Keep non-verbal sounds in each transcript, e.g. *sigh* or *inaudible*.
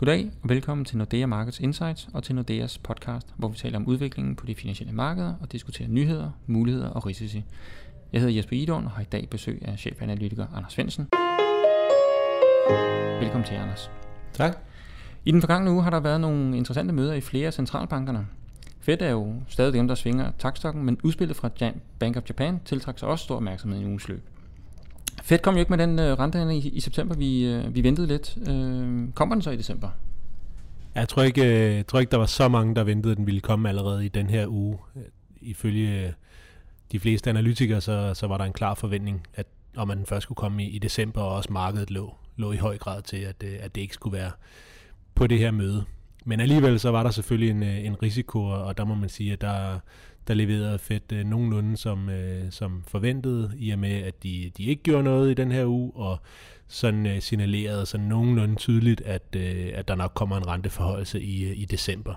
Goddag og velkommen til Nordea Markets Insights og til Nordeas podcast, hvor vi taler om udviklingen på de finansielle markeder og diskuterer nyheder, muligheder og risici. Jeg hedder Jesper Idon og har i dag besøg af chefanalytiker Anders Svendsen. Velkommen til, Anders. Tak. I den forgangne uge har der været nogle interessante møder i flere af centralbankerne. Fed er jo stadig dem, der svinger takstokken, men udspillet fra Bank of Japan tiltrækker sig også stor opmærksomhed i ugens løb. Fed kom jo ikke med den øh, rente i, i september, vi, øh, vi ventede lidt. Øh, kommer den så i december? Jeg tror ikke, øh, jeg tror ikke, der var så mange, der ventede, at den ville komme allerede i den her uge. Øh, ifølge øh, de fleste analytikere, så, så var der en klar forventning, at om man først skulle komme i, i december, og også markedet lå, lå i høj grad til, at, øh, at det ikke skulle være på det her møde. Men alligevel så var der selvfølgelig en, en risiko, og der må man sige, at der, der leverede Fed øh, nogenlunde som, øh, som forventet, i og med at de, de ikke gjorde noget i den her uge, og sådan øh, signalerede sådan nogenlunde tydeligt, at, øh, at der nok kommer en renteforholdelse i, øh, i december.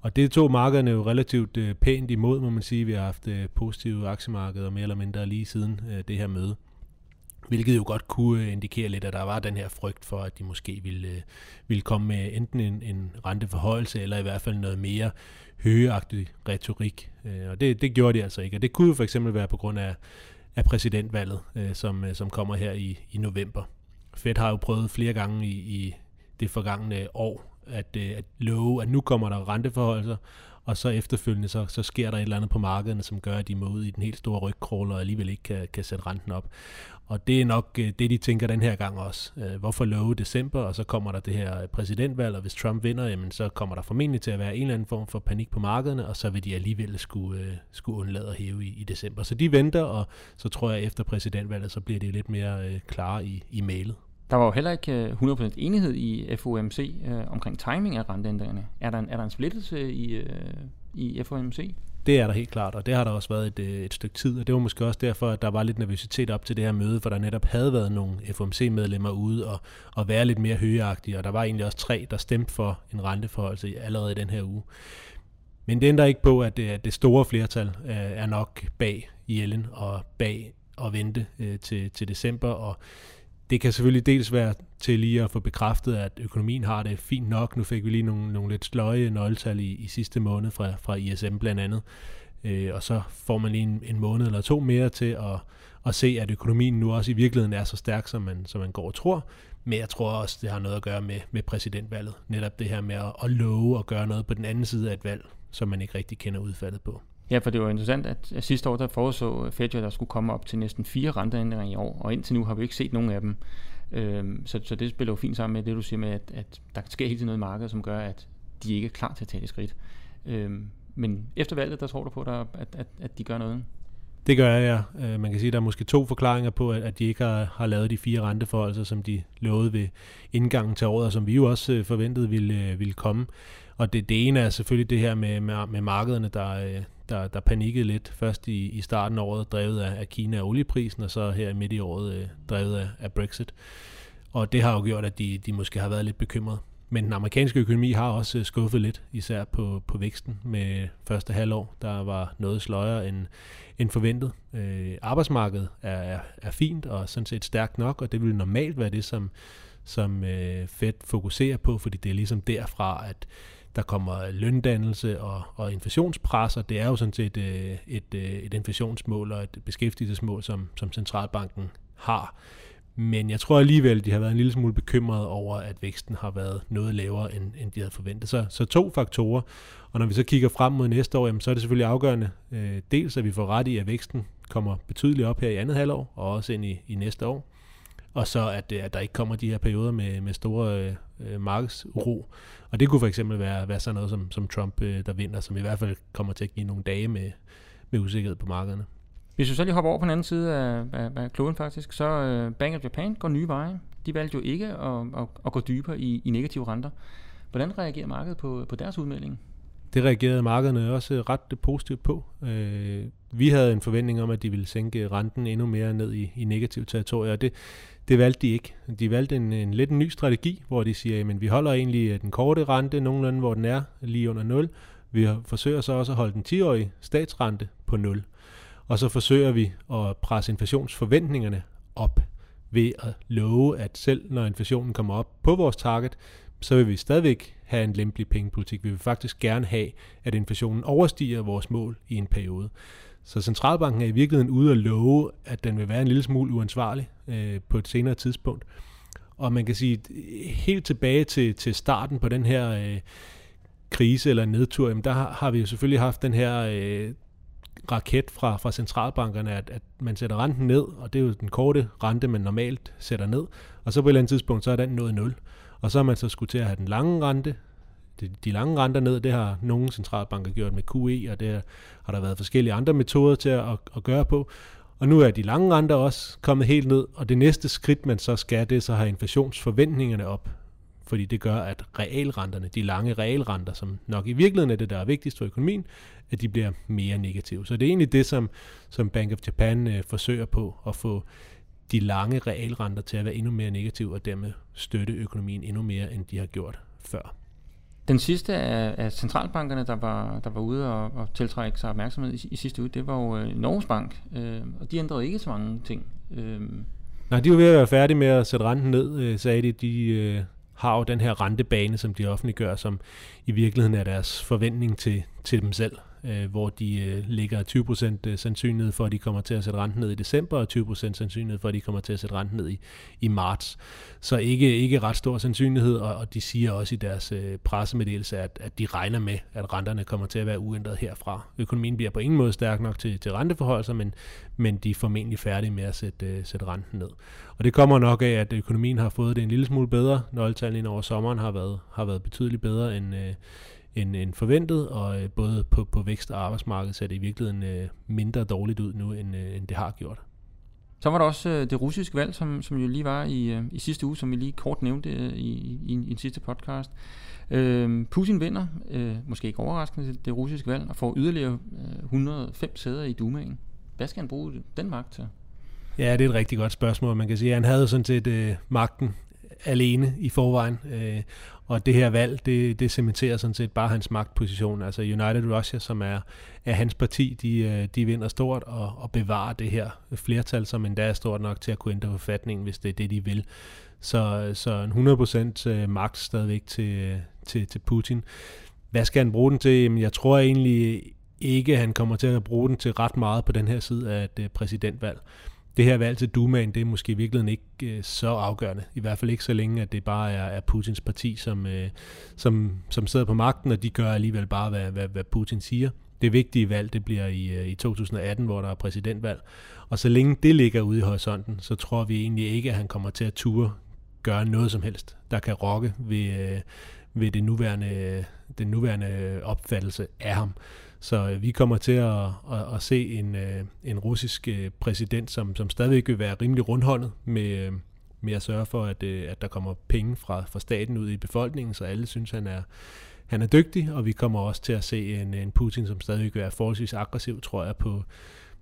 Og det tog markederne jo relativt øh, pænt imod, må man sige. Vi har haft øh, positive aktiemarkeder mere eller mindre lige siden øh, det her møde. Hvilket jo godt kunne øh, indikere lidt, at der var den her frygt for, at de måske ville, øh, ville komme med enten en, en renteforhøjelse, eller i hvert fald noget mere højeagtig retorik. Øh, og det, det gjorde de altså ikke. Og det kunne jo for eksempel være på grund af, af præsidentvalget, øh, som, øh, som kommer her i, i november. Fed har jo prøvet flere gange i, i det forgangne år at, øh, at love, at nu kommer der renteforholdelser, og så efterfølgende, så, så sker der et eller andet på markederne, som gør, at de må ud i den helt store rygkrål, og alligevel ikke kan, kan sætte renten op. Og det er nok øh, det, de tænker den her gang også. Øh, hvorfor love december, og så kommer der det her præsidentvalg, og hvis Trump vinder, jamen, så kommer der formentlig til at være en eller anden form for panik på markederne, og så vil de alligevel skulle, øh, skulle undlade at hæve i, i december. Så de venter, og så tror jeg, at efter præsidentvalget, så bliver det lidt mere øh, klare i, i mailet. Der var jo heller ikke 100% enighed i FOMC øh, omkring timing af renteændringerne. Er der en, er der en splittelse i, øh, i FOMC? Det er der helt klart, og det har der også været et, øh, et stykke tid, og det var måske også derfor, at der var lidt nervøsitet op til det her møde, for der netop havde været nogle FOMC-medlemmer ude og, og være lidt mere højagtige, og der var egentlig også tre, der stemte for en renteforholdelse allerede i den her uge. Men det ændrer ikke på, at det, at det store flertal øh, er nok bag Jellen og bag at vente øh, til, til december, og det kan selvfølgelig dels være til lige at få bekræftet, at økonomien har det fint nok. Nu fik vi lige nogle, nogle lidt sløje nøgletal i, i sidste måned fra, fra ISM blandt andet. Øh, og så får man lige en, en måned eller to mere til at, at se, at økonomien nu også i virkeligheden er så stærk, som man, som man går og tror. Men jeg tror også, det har noget at gøre med, med præsidentvalget. Netop det her med at, at love og gøre noget på den anden side af et valg, som man ikke rigtig kender udfaldet på. Ja, for det var interessant, at sidste år der foreså øh, Fed, at der skulle komme op til næsten fire renteændringer i år, og indtil nu har vi ikke set nogen af dem. Øhm, så, så det spiller jo fint sammen med det, du siger med, at, at der sker hele tiden noget i markedet, som gør, at de ikke er klar til at tage det skridt. Øhm, men efter valget, der tror du på, at, at, at de gør noget? Det gør jeg, ja. Øh, man kan sige, at der er måske to forklaringer på, at de ikke har, har lavet de fire renteforholdelser, som de lovede ved indgangen til året, og som vi jo også øh, forventede ville, øh, ville komme. Og det, det ene er selvfølgelig det her med, med, med markederne, der, øh, der, der panikkede lidt. Først i, i starten af året, drevet af, af Kina og olieprisen, og så her midt i året, øh, drevet af, af Brexit. Og det har jo gjort, at de, de måske har været lidt bekymrede. Men den amerikanske økonomi har også øh, skuffet lidt, især på, på væksten med første halvår. Der var noget sløjere end, end forventet. Øh, arbejdsmarkedet er, er, er fint og sådan set stærkt nok, og det vil normalt være det, som, som øh, Fed fokuserer på, fordi det er ligesom derfra, at der kommer løndannelse og, og inflationspres, og Det er jo sådan set øh, et, et, et inflationsmål og et beskæftigelsesmål, som, som centralbanken har. Men jeg tror alligevel, de har været en lille smule bekymrede over, at væksten har været noget lavere, end, end de havde forventet. Så, så to faktorer. Og når vi så kigger frem mod næste år, jamen, så er det selvfølgelig afgørende. Øh, dels at vi får ret i, at væksten kommer betydeligt op her i andet halvår, og også ind i, i næste år. Og så at, at der ikke kommer de her perioder med, med store øh, markedsuro. Og det kunne for eksempel være, være sådan noget som, som Trump, øh, der vinder, som i hvert fald kommer til at give nogle dage med, med usikkerhed på markederne. Hvis vi så lige hopper over på den anden side af, af, af kloden faktisk, så uh, Bank of Japan går nye veje. De valgte jo ikke at, at, at gå dybere i, i negative renter. Hvordan reagerer markedet på, på deres udmelding? Det reagerede markederne også ret positivt på. Øh, vi havde en forventning om, at de ville sænke renten endnu mere ned i, i negativ territorier, og det, det valgte de ikke. De valgte en, en lidt en ny strategi, hvor de siger, at vi holder egentlig øh, den korte rente nogenlunde, hvor den er lige under 0. Vi forsøger så også at holde den 10-årige statsrente på 0. Og så forsøger vi at presse inflationsforventningerne op ved at love, at selv når inflationen kommer op på vores target, så vil vi stadigvæk have en lempelig pengepolitik. Vi vil faktisk gerne have, at inflationen overstiger vores mål i en periode. Så centralbanken er i virkeligheden ude at love, at den vil være en lille smule uansvarlig øh, på et senere tidspunkt. Og man kan sige, øh, helt tilbage til, til starten på den her øh, krise eller nedtur, jamen der har, har vi jo selvfølgelig haft den her øh, raket fra, fra centralbankerne, at, at man sætter renten ned, og det er jo den korte rente, man normalt sætter ned, og så på et eller andet tidspunkt, så er den nået 0. Og så har man så skulle til at have den lange rente, de, de lange renter ned, det har nogle centralbanker gjort med QE, og det har der været forskellige andre metoder til at, at, gøre på. Og nu er de lange renter også kommet helt ned, og det næste skridt, man så skal, det er så have inflationsforventningerne op. Fordi det gør, at realrenterne, de lange realrenter, som nok i virkeligheden er det, der er vigtigst for økonomien, at de bliver mere negative. Så det er egentlig det, som, som Bank of Japan øh, forsøger på, at få de lange realrenter til at være endnu mere negative, og dermed støtte økonomien endnu mere, end de har gjort før. Den sidste af, af centralbankerne, der var, der var ude og, og tiltrække sig opmærksomhed i, i sidste uge, det var jo øh, Norges Bank, øh, og de ændrede ikke så mange ting. Øh. Nej, de var ved at være færdige med at sætte renten ned, øh, sagde de. De øh, har jo den her rentebane, som de offentliggør, som i virkeligheden er deres forventning til, til dem selv øh, hvor de øh, ligger 20% øh, sandsynlighed for, at de kommer til at sætte renten ned i december, og 20% sandsynlighed for, at de kommer til at sætte renten ned i, i marts. Så ikke, ikke ret stor sandsynlighed, og, og de siger også i deres øh, pressemeddelelse, at, at de regner med, at renterne kommer til at være uændret herfra. Økonomien bliver på ingen måde stærk nok til, til renteforholdelser, men, men de er formentlig færdige med at sætte, øh, sætte renten ned. Og det kommer nok af, at økonomien har fået det en lille smule bedre. Nøgletallene over sommeren har været, har været betydeligt bedre end, øh, end, end forventet, og øh, både på, på vækst og arbejdsmarked ser det i virkeligheden øh, mindre dårligt ud nu, end, øh, end det har gjort. Så var der også øh, det russiske valg, som, som jo lige var i, øh, i sidste uge, som vi lige kort nævnte øh, i, i, i en sidste podcast. Øh, Putin vinder, øh, måske ikke overraskende, det, det russiske valg, og får yderligere øh, 105 sæder i Dumaen. Hvad skal han bruge den magt til? Ja, det er et rigtig godt spørgsmål. Man kan sige, at han havde sådan set øh, magten alene i forvejen. Øh, og det her valg, det, det cementerer sådan set bare hans magtposition. Altså United Russia, som er, er hans parti, de, øh, de vinder stort og, og bevarer det her flertal, som endda er stort nok til at kunne ændre forfatningen, hvis det er det, de vil. Så, så en 100% øh, magt stadigvæk til, øh, til, til Putin. Hvad skal han bruge den til? Jamen, jeg tror egentlig ikke, han kommer til at bruge den til ret meget på den her side af et præsidentvalg det her valg til Dumaen, det er måske i virkeligheden ikke øh, så afgørende. I hvert fald ikke så længe, at det bare er, er Putins parti, som, øh, som, som sidder på magten, og de gør alligevel bare, hvad, hvad, hvad Putin siger. Det vigtige valg, det bliver i, øh, i 2018, hvor der er præsidentvalg. Og så længe det ligger ude i horisonten, så tror vi egentlig ikke, at han kommer til at ture gøre noget som helst, der kan rokke ved, øh, ved det nuværende, den nuværende opfattelse af ham. Så øh, vi kommer til at, at, at se en, øh, en russisk øh, præsident, som, som stadigvæk vil være rimelig rundhåndet med, øh, med at sørge for, at, øh, at der kommer penge fra, fra staten ud i befolkningen, så alle synes, han er, han er dygtig, og vi kommer også til at se en, en Putin, som stadigvæk vil være forholdsvis aggressiv, tror jeg, på,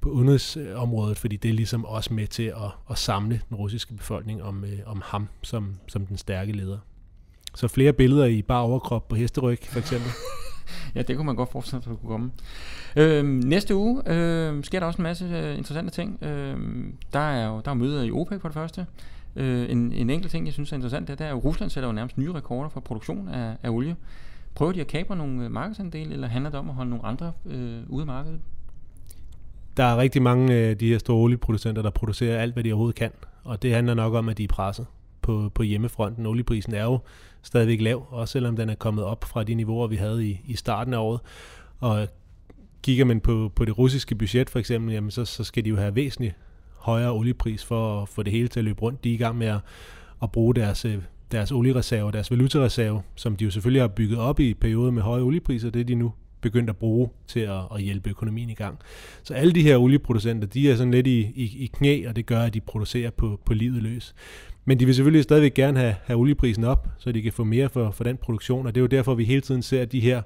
på udenrigsområdet, fordi det er ligesom også med til at, at samle den russiske befolkning om, øh, om ham som, som den stærke leder. Så flere billeder i bare overkrop på hesteryg, for eksempel. *laughs* *laughs* ja, det kunne man godt forestille sig, at kunne komme. Øh, næste uge øh, sker der også en masse øh, interessante ting. Øh, der er jo der er møder i OPEC for det første. Øh, en, en enkelt ting, jeg synes er interessant, det er, at Rusland sætter jo nærmest nye rekorder for produktion af, af olie. Prøver de at kapre nogle øh, markedsandele, eller handler det om at holde nogle andre øh, ude af markedet? Der er rigtig mange af de her store olieproducenter, der producerer alt, hvad de overhovedet kan. Og det handler nok om, at de er presset på, på hjemmefronten. Olieprisen er jo stadigvæk lav, også selvom den er kommet op fra de niveauer, vi havde i, i starten af året. Og kigger man på, på det russiske budget for eksempel, jamen så, så skal de jo have væsentligt højere oliepris for at få det hele til at løbe rundt. De er i gang med at, at bruge deres, øh, deres oliereserve, deres valutareserve, som de jo selvfølgelig har bygget op i perioder med høje oliepriser, det er de nu begyndt at bruge til at, at hjælpe økonomien i gang. Så alle de her olieproducenter, de er sådan lidt i, i, i knæ, og det gør, at de producerer på, på livet løs. Men de vil selvfølgelig stadigvæk gerne have, have olieprisen op, så de kan få mere for, for den produktion, og det er jo derfor, vi hele tiden ser de her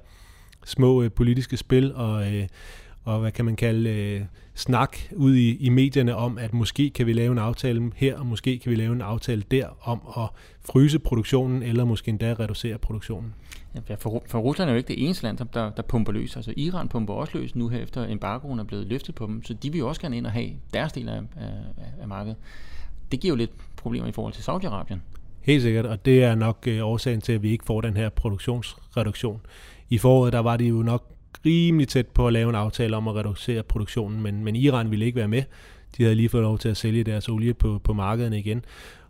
små øh, politiske spil og, øh, og hvad kan man kalde øh, snak ud i, i medierne om, at måske kan vi lave en aftale her, og måske kan vi lave en aftale der om at fryse produktionen, eller måske endda reducere produktionen. Ja, for, for Rusland er jo ikke det eneste land, der, der pumper løs. Altså Iran pumper også løs nu her, efter embargoen er blevet løftet på dem, så de vil jo også gerne ind og have deres del af, af, af markedet. Det giver jo lidt problemer i forhold til Saudi-Arabien. Helt sikkert, og det er nok øh, årsagen til, at vi ikke får den her produktionsreduktion. I foråret der var de jo nok rimelig tæt på at lave en aftale om at reducere produktionen, men, men Iran ville ikke være med. De havde lige fået lov til at sælge deres olie på, på markederne igen.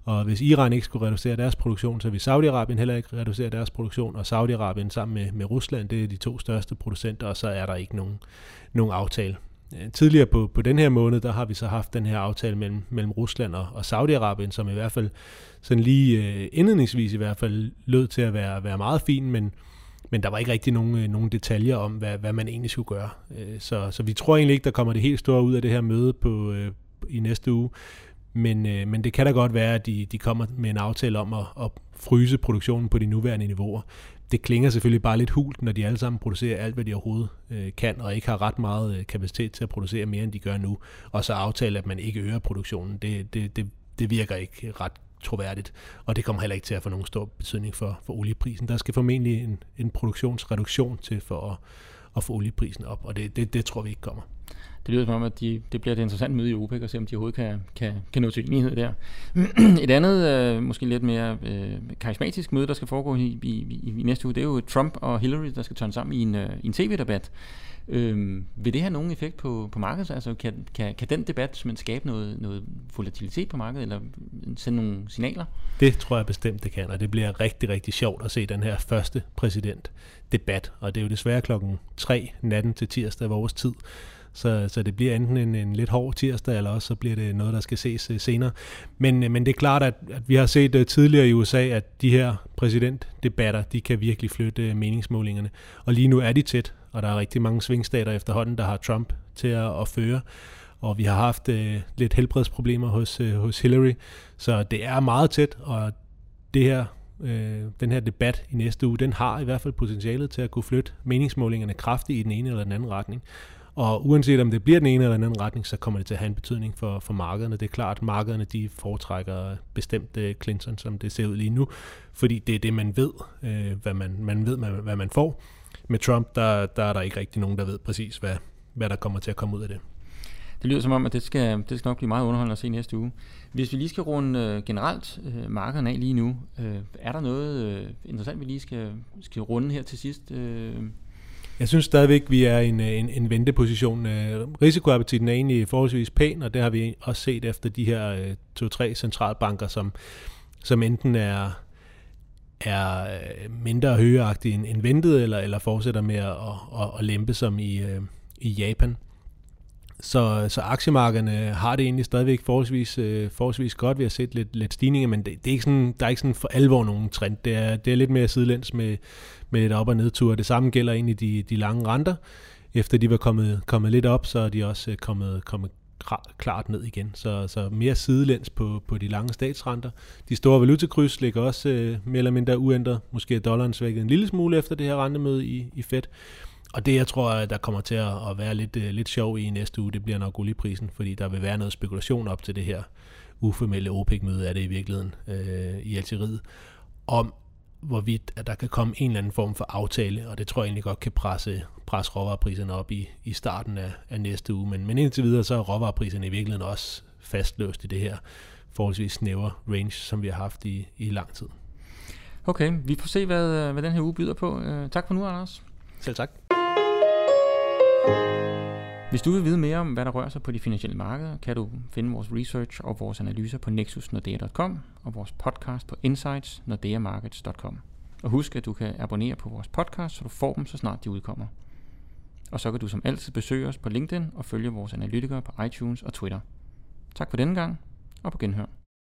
Og hvis Iran ikke skulle reducere deres produktion, så vil Saudi-Arabien heller ikke reducere deres produktion, og Saudi-Arabien sammen med, med Rusland, det er de to største producenter, og så er der ikke nogen, nogen aftale. Øh, tidligere på, på den her måned, der har vi så haft den her aftale mellem, mellem Rusland og, og Saudi-Arabien, som i hvert fald sådan lige øh, indledningsvis i hvert fald lød til at være, være meget fin, men, men der var ikke rigtig nogen, øh, nogen detaljer om, hvad, hvad man egentlig skulle gøre. Øh, så, så vi tror egentlig ikke, der kommer det helt store ud af det her møde på, øh, i næste uge. Men, øh, men det kan da godt være, at de, de kommer med en aftale om at, at fryse produktionen på de nuværende niveauer. Det klinger selvfølgelig bare lidt hult, når de alle sammen producerer alt, hvad de overhovedet øh, kan, og ikke har ret meget øh, kapacitet til at producere mere, end de gør nu. Og så aftale, at man ikke øger produktionen. Det, det, det, det virker ikke ret troværdigt, og det kommer heller ikke til at få nogen stor betydning for, for olieprisen. Der skal formentlig en, en produktionsreduktion til for at, at få olieprisen op, og det, det, det tror vi ikke kommer det lyder som om, at de, det bliver et interessant møde i OPEC, og se om de overhovedet kan, kan, kan nå til enighed der. *clears throat* et andet, øh, måske lidt mere øh, karismatisk møde, der skal foregå i, i, i, i næste uge, det er jo Trump og Hillary, der skal tørne sammen i en, øh, en tv-debat. Øhm, vil det have nogen effekt på, på markedet? Altså kan, kan, kan den debat simpelthen skabe noget, noget volatilitet på markedet, eller sende nogle signaler? Det tror jeg bestemt, det kan, og det bliver rigtig, rigtig sjovt at se den her første præsidentdebat. Og det er jo desværre klokken 3 natten til tirsdag vores tid. Så, så det bliver enten en, en lidt hård tirsdag, eller også så bliver det noget, der skal ses uh, senere. Men, uh, men det er klart, at, at vi har set uh, tidligere i USA, at de her præsidentdebatter, de kan virkelig flytte uh, meningsmålingerne. Og lige nu er de tæt, og der er rigtig mange svingstater efterhånden, der har Trump til at, at føre. Og vi har haft uh, lidt helbredsproblemer hos, uh, hos Hillary, så det er meget tæt, og det her øh, den her debat i næste uge, den har i hvert fald potentialet til at kunne flytte meningsmålingerne kraftigt i den ene eller den anden retning. Og uanset om det bliver den ene eller den anden retning, så kommer det til at have en betydning for, for markederne. Det er klart, at markederne de foretrækker bestemt uh, Clinton, som det ser ud lige nu, fordi det er det, man ved, uh, hvad man, man ved, hvad man får. Med Trump, der, der er der ikke rigtig nogen, der ved præcis, hvad, hvad der kommer til at komme ud af det. Det lyder som om, at det skal, det skal nok blive meget underholdende at se næste uge. Hvis vi lige skal runde øh, generelt øh, markederne af lige nu, øh, er der noget øh, interessant, vi lige skal, skal runde her til sidst? Øh? Jeg synes stadigvæk, vi er i en, øh, en, en venteposition. Øh, risikoappetitten er egentlig forholdsvis pæn, og det har vi også set efter de her øh, to-tre centralbanker, som, som enten er, er mindre højeagtige end, end ventet, eller, eller fortsætter med at, at, at lempe som i, i Japan. Så, så aktiemarkederne har det egentlig stadigvæk forholdsvis, øh, forholdsvis godt. Vi har set lidt, lidt stigninger, men det, det er ikke sådan, der er ikke sådan for alvor nogen trend. Det er, det er lidt mere sidelæns med, med et op- og nedtur. Det samme gælder egentlig de, de lange renter. Efter de var kommet, kommet lidt op, så er de også øh, kommet, kommet klart ned igen. Så, så mere sidelæns på, på de lange statsrenter. De store valutakryds ligger også øh, mere eller mindre uændret. Måske er dollaren svækket en lille smule efter det her rentemøde i, i Fed. Og det, jeg tror, der kommer til at, være lidt, uh, lidt sjov i næste uge, det bliver nok olieprisen, fordi der vil være noget spekulation op til det her uformelle OPEC-møde, er det i virkeligheden øh, i Algeriet, om hvorvidt at der kan komme en eller anden form for aftale, og det tror jeg egentlig godt kan presse, presse råvarepriserne op i, i starten af, af næste uge. Men, men indtil videre, så er råvarepriserne i virkeligheden også fastløst i det her forholdsvis snævre range, som vi har haft i, i lang tid. Okay, vi får se, hvad, hvad den her uge byder på. Uh, tak for nu, Anders. Selv tak. Hvis du vil vide mere om, hvad der rører sig på de finansielle markeder, kan du finde vores research og vores analyser på nexusnordea.com og vores podcast på insightsnordeamarkets.com. Og husk, at du kan abonnere på vores podcast, så du får dem, så snart de udkommer. Og så kan du som altid besøge os på LinkedIn og følge vores analytikere på iTunes og Twitter. Tak for denne gang, og på genhør.